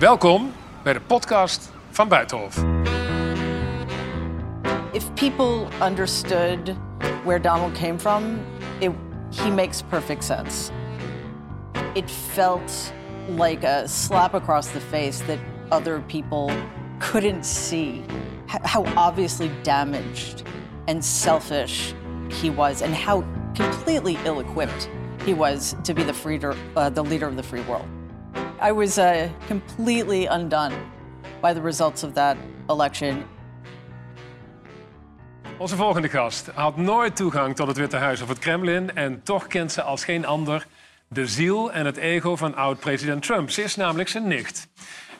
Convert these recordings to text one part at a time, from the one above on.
Welkom bij de podcast van Buitenhof. If people understood where Donald came from, it, he makes perfect sense. It felt like a slap across the face that other people couldn't see how obviously damaged and selfish he was, and how completely ill-equipped he was to be the, freeder, uh, the leader of the free world. I was uh, completely undone by the results of that election. Onze volgende gast had nooit toegang tot het Witte Huis of het Kremlin en toch kent ze als geen ander de ziel en het ego van oud-president Trump. Ze is namelijk zijn nicht.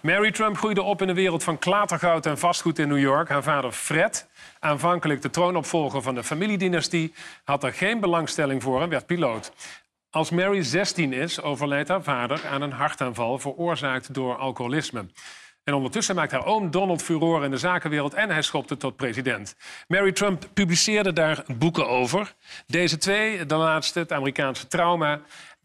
Mary Trump groeide op in de wereld van klatergoud en vastgoed in New York. Haar vader Fred, aanvankelijk de troonopvolger van de familiedynastie, had er geen belangstelling voor en werd piloot. Als Mary 16 is, overlijdt haar vader aan een hartaanval veroorzaakt door alcoholisme. En ondertussen maakt haar oom Donald furore in de zakenwereld en hij schopte tot president. Mary Trump publiceerde daar boeken over. Deze twee, de laatste, het Amerikaanse trauma.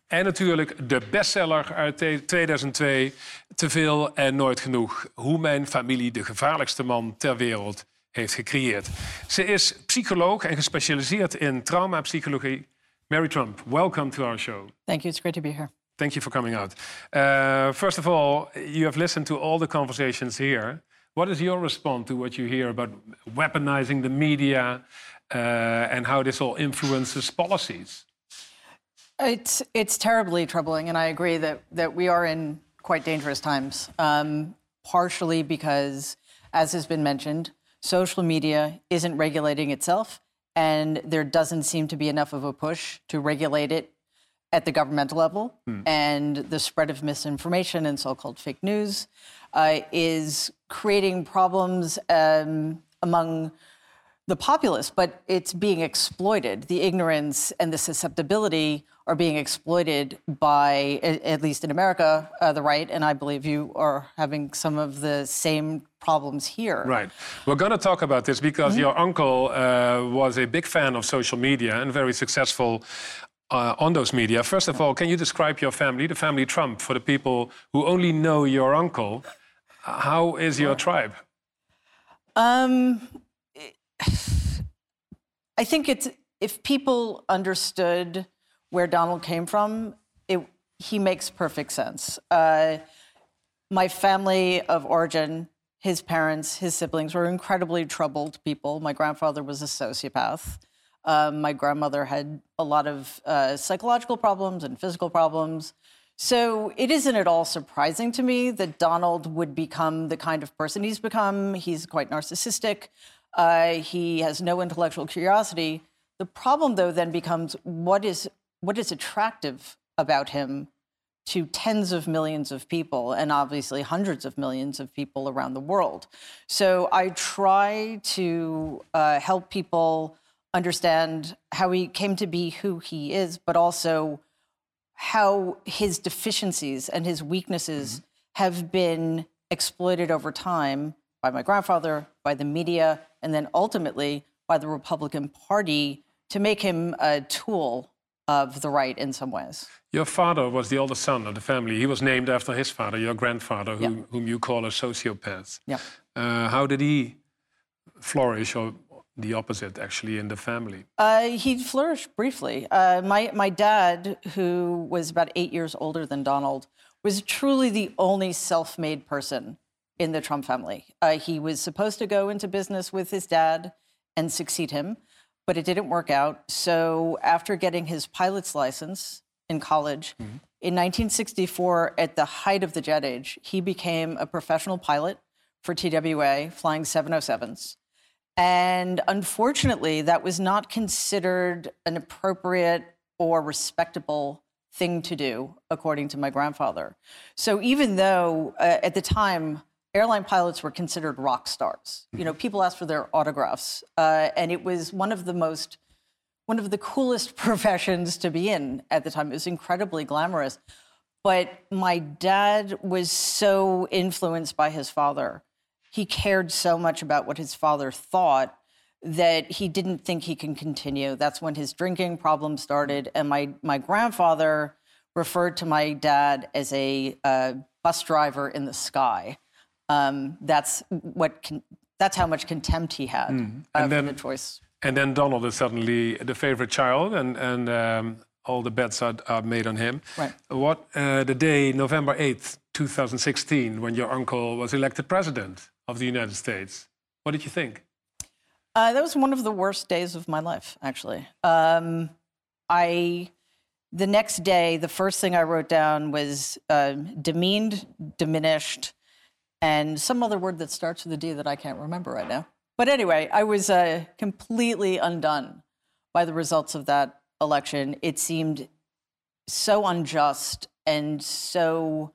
En natuurlijk de bestseller uit 2002, Te veel en nooit genoeg. Hoe mijn familie de gevaarlijkste man ter wereld heeft gecreëerd. Ze is psycholoog en gespecialiseerd in traumapsychologie. Mary Trump, welcome to our show. Thank you. It's great to be here. Thank you for coming out. Uh, first of all, you have listened to all the conversations here. What is your response to what you hear about weaponizing the media uh, and how this all influences policies? It's it's terribly troubling, and I agree that that we are in quite dangerous times. Um, partially because, as has been mentioned, social media isn't regulating itself, and there doesn't seem to be enough of a push to regulate it at the governmental level. And the spread of misinformation and so-called fake news uh, is creating problems um, among the populace, but it's being exploited. The ignorance and the susceptibility are being exploited by, at least in America, uh, the right. And I believe you are having some of the same problems here. Right. We're going to talk about this because your uncle uh, was a big fan of social media and very successful uh, on those media. First of all, can you describe your family, the family Trump, for the people who only know your uncle? How is your tribe? Um, I think it's if people understood where Donald came from, it, he makes perfect sense. Uh, my family of origin, his parents, his siblings were incredibly troubled people. My grandfather was a sociopath. Um, my grandmother had a lot of uh, psychological problems and physical problems. So it isn't at all surprising to me that Donald would become the kind of person he's become. He's quite narcissistic. Uh, he has no intellectual curiosity. The problem, though, then becomes what is what is attractive about him to tens of millions of people and obviously hundreds of millions of people around the world. So I try to uh, help people understand how he came to be who he is, but also how his deficiencies and his weaknesses have been exploited over time by my grandfather, by the media, and then ultimately by the Republican Party to make him a tool of the right in some ways. Your father was the oldest son of the family. He was named after his father, your grandfather, whom, Yeah. whom you call a sociopath. Yeah. Uh, how did he flourish, or the opposite, actually, in the family? Uh, he flourished briefly. Uh, my my dad, who was about eight years older than Donald, was truly the only self-made person in the Trump family. Uh, he was supposed to go into business with his dad and succeed him, but it didn't work out. So after getting his pilot's license in college in 1964, at the height of the jet age, he became a professional pilot for TWA, flying 707s. And unfortunately, that was not considered an appropriate or respectable thing to do, according to my grandfather. So even though uh, at the time, airline pilots were considered rock stars, you know, people asked for their autographs, uh, and it was one of the most one of the coolest professions to be in at the time. It was incredibly glamorous. But my dad was so influenced by his father. He cared so much about what his father thought that he didn't think he can continue. That's when his drinking problem started. And my, my grandfather referred to my dad as a uh, bus driver in the sky. Um, that's what. Con- that's how much contempt he had uh, for then- the choice. And then Donald is suddenly the favorite child, and, and um, all the bets are, are made on him. Right. What uh, the day, November 8th, 2016, when your uncle was elected president of the United States, what did you think? Uh, that was one of the worst days of my life, actually. Um, I, the next day, the first thing I wrote down was um demeaned, diminished, and some other word that starts with a D that I can't remember right now. But anyway, I was uh, completely undone by the results of that election. It seemed so unjust and so.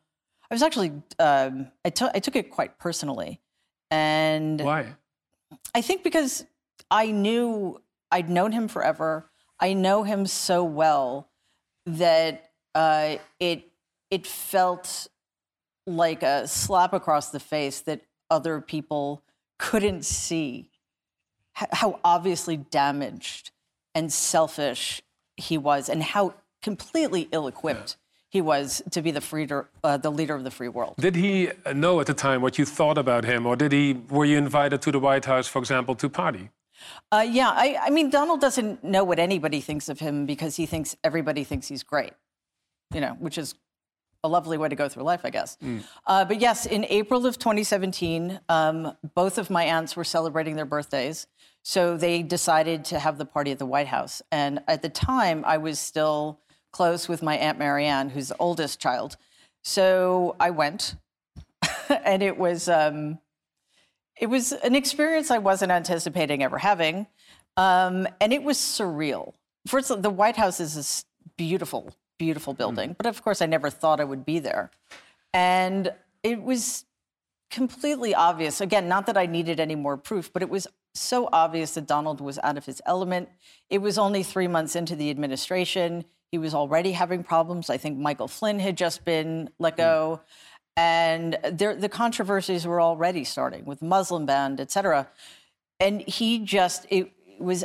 I was actually, um, I, took took it quite personally. And Why? I think because I knew I'd known him forever. I know him so well that uh, it it felt like a slap across the face that other people couldn't see how obviously damaged and selfish he was, and how completely ill-equipped he was to be the freeder, uh, the leader of the free world. Did he know at the time what you thought about him, or did he? Were you invited to the White House, for example, to party? Uh, yeah, I, I mean, Donald doesn't know what anybody thinks of him because he thinks everybody thinks he's great, you know, which is a lovely way to go through life, I guess. Uh, but yes, in April of 2017, um, both of my aunts were celebrating their birthdays. So they decided to have the party at the White House. And at the time, I was still close with my Aunt Marianne, who's the oldest child. So I went, and it was. Um, it was an experience I wasn't anticipating ever having. Um, and it was surreal. First, of all, the White House is this beautiful, beautiful hmm. building, but of course, I never thought I would be there. And it was completely obvious. Again, not that I needed any more proof, but it was so obvious that Donald was out of his element. It was only three months into the administration. He was already having problems. I think Michael Flynn had just been let hmm. go. And there, the controversies were already starting with Muslim ban, et cetera. And he just, it was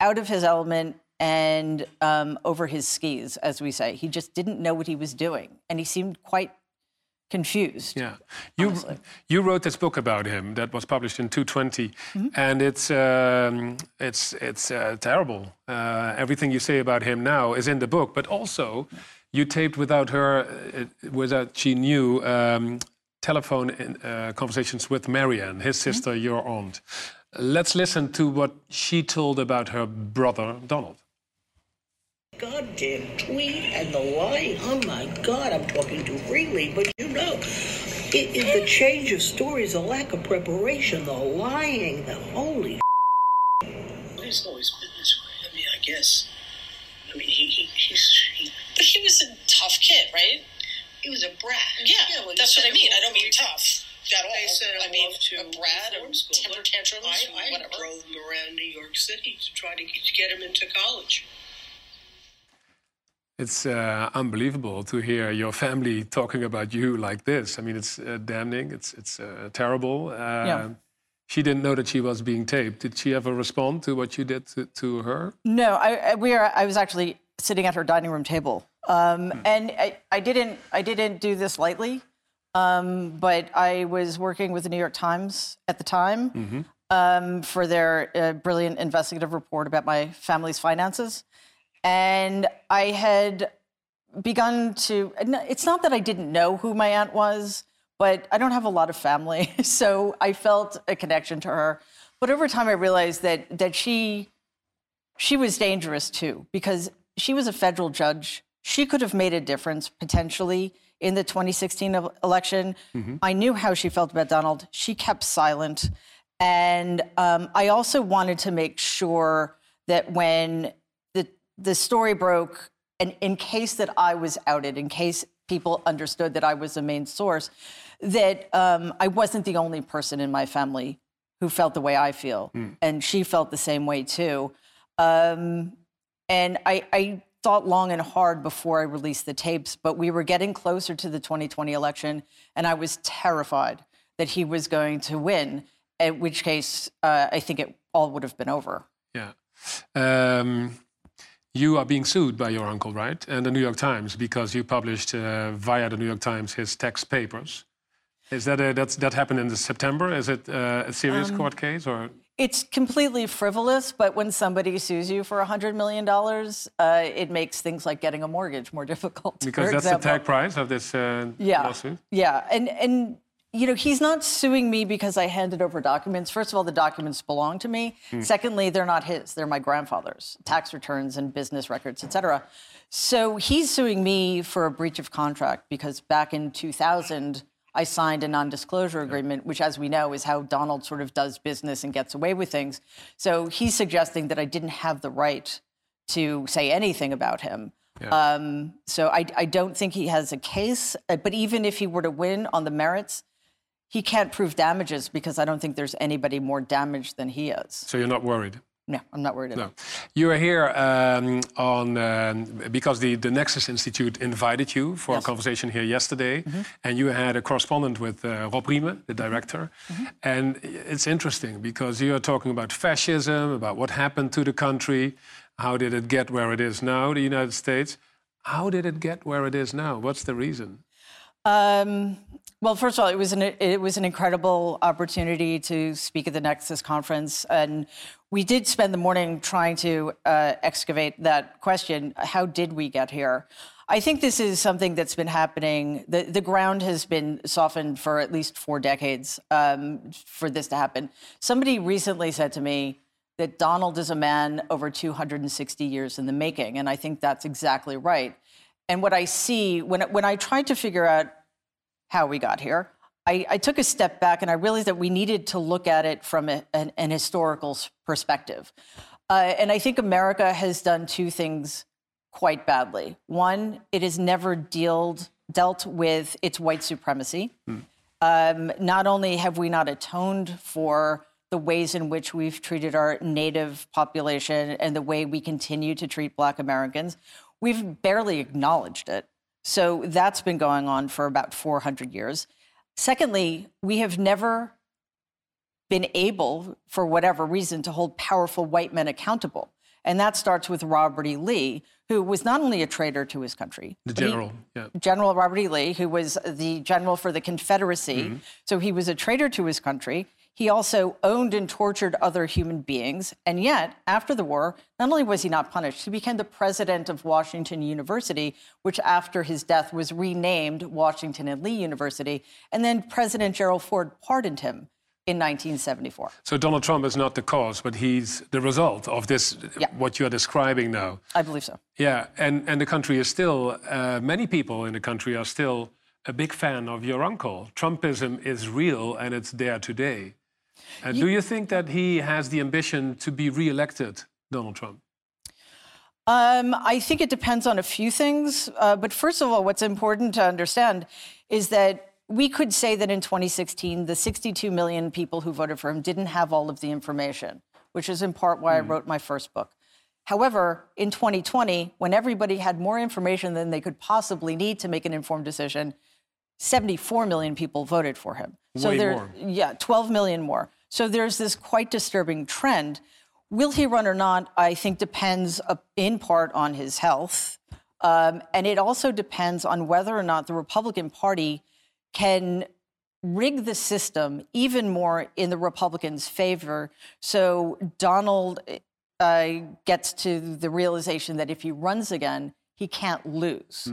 out of his element and um, over his skis, as we say. He just didn't know what he was doing. And he seemed quite confused. Yeah, you honestly. you wrote this book about him that was published in 220, Mm-hmm. and it's um, it's it's uh, terrible. Uh, everything you say about him now is in the book, but also you taped without her, uh, without she knew. Um, telephone in, uh, conversations with Marianne, his Mm-hmm. sister, your aunt. Let's listen to what she told about her brother Donald. Goddamn tweet and the lying. Oh my God, I'm talking too freely, but you know, it is the change of stories, the lack of preparation, the lying, the holy. He's always been this way. I mean, I guess. I mean, he, he he's he, But he was a tough kid, right? He was a brat. Yeah, well, that's what I mean. I don't mean tough at all. They sent him I mean, to a brat, reform or temper but tantrums, I, I whatever. drove him around New York City to try to get him into college. It's uh, unbelievable to hear your family talking about you like this. I mean, it's uh, damning. It's it's uh, terrible. Uh, Yeah. She didn't know that she was being taped. Did she ever respond to what you did to, to her? No, I, I, we are, I was actually sitting at her dining room table. Um, and I, I, didn't, I didn't do this lightly, um, but I was working with the New York Times at the time um, for their uh, brilliant investigative report about my family's finances. And I had begun to, it's not that I didn't know who my aunt was, but I don't have a lot of family. So I felt a connection to her. But over time, I realized that, that she, she was dangerous too because she was a federal judge. She could have made a difference potentially in the 2016 el- election. I knew how she felt about Donald. She kept silent. And um, I also wanted to make sure that when the, story broke, and in case that I was outed, in case people understood that I was the main source, that um, I wasn't the only person in my family who felt the way I feel, and she felt the same way too. Um, and I, I thought long and hard before I released the tapes, but we were getting closer to the 2020 election, and I was terrified that he was going to win. In which case, uh, I think it all would have been over. Yeah. Um, you are being sued by your uncle, right? And the New York Times because you published uh, via the New York Times his tax papers. Is that a, that's, that happened in the September? Is it uh, a serious court case or? It's completely frivolous, but when somebody sues you for $100 million, uh, it makes things like getting a mortgage more difficult. Because that's example. the tag price of this uh, yeah. lawsuit. Yeah, and and you know he's not suing me because I handed over documents. First of all, the documents belong to me. Secondly, they're not his; they're my grandfather's tax returns and business records, et cetera. So he's suing me for a breach of contract because back in 2000. I signed a non-disclosure agreement, which, as we know, is how Donald sort of does business and gets away with things. So he's suggesting that I didn't have the right to say anything about him. Um, so I, I don't think he has a case. uh, But even if he were to win on the merits, he can't prove damages because I don't think there's anybody more damaged than he is. So you're not worried? No, I'm not worried at all. No. You are here um, on um, because the, the Nexus Institute invited you for a conversation here yesterday, and you had a correspondent with uh, Rob Riemen, the director. And it's interesting because you are talking about fascism, about what happened to the country, how did it get where it is now, the United States. How did it get where it is now? What's the reason? Um, well, first of all, it was an it was an incredible opportunity to speak at the Nexus conference, and we did spend the morning trying to uh, excavate that question: How did we get here? I think this is something that's been happening. The, the ground has been softened for at least four decades um, for this to happen. Somebody recently said to me that Donald is a man over 260 years in the making, and I think that's exactly right. And what I see when when I tried to figure out how we got here, I, I took a step back and I realized that we needed to look at it from a, an, an historical perspective. Uh, and I think America has done two things quite badly. One, it has never dealt dealt with its white supremacy. Um, not only have we not atoned for the ways in which we've treated our native population and the way we continue to treat Black Americans, we've barely acknowledged it. So that's been going on for about 400 years. Secondly, we have never been able, for whatever reason, to hold powerful white men accountable. And that starts with Robert E. Lee, who was not only a traitor to his country, The but he- general, yeah. General Robert E. Lee, who was the general for the Confederacy. Mm-hmm. So he was a traitor to his country. He also owned and tortured other human beings. And yet, after the war, not only was he not punished, he became the president of Washington University, which after his death was renamed Washington and Lee University. And then President Gerald Ford pardoned him in 1974. So Donald Trump is not the cause, but he's the result of this, Yeah. what you are describing now. I believe so. Yeah, and, and the country is still, uh, many people in the country are still a big fan of your uncle. Trumpism is real and it's there today. Uh, do you think that he has the ambition to be re-elected, Donald Trump? Um, I think it depends on a few things. Uh, but first of all, what's important to understand is that we could say that in 2016, the 62 million people who voted for him didn't have all of the information, which is in part why I wrote my first book. However, in 2020, when everybody had more information than they could possibly need to make an informed decision, 74 million people voted for him. So Way there, more. yeah, 12 million more. So there's this quite disturbing trend. Will he run or not? I think depends uh, in part on his health. Um, and it also depends on whether or not the Republican Party can rig the system even more in the Republicans' favor. So Donald uh, gets to the realization that if he runs again, he can't lose.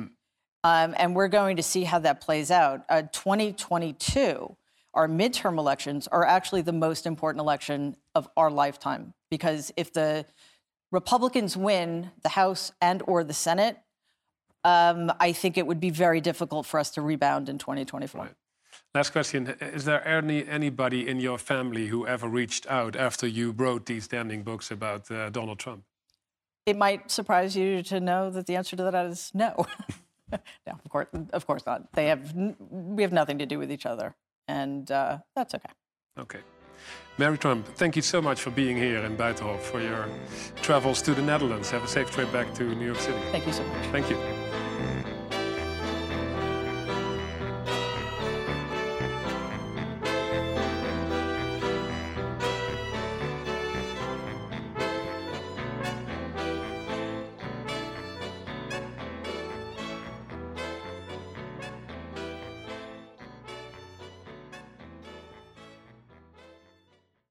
Um, and we're going to see how that plays out. Uh, 2022, our midterm elections are actually the most important election of our lifetime because if the Republicans win the House and or the Senate, um, I think it would be very difficult for us to rebound in 2024. Last question: Is there any anybody in your family who ever reached out after you wrote these damning books about uh, Donald Trump? It might surprise you to know that the answer to that is no. no, of course, of course not. They have we have nothing to do with each other, and uh, that's okay. Okay. Mary Trump, thank you so much for being here in Buitenhof for your travels to the Netherlands. Have a safe trip back to New York City. Thank you so much. Thank you.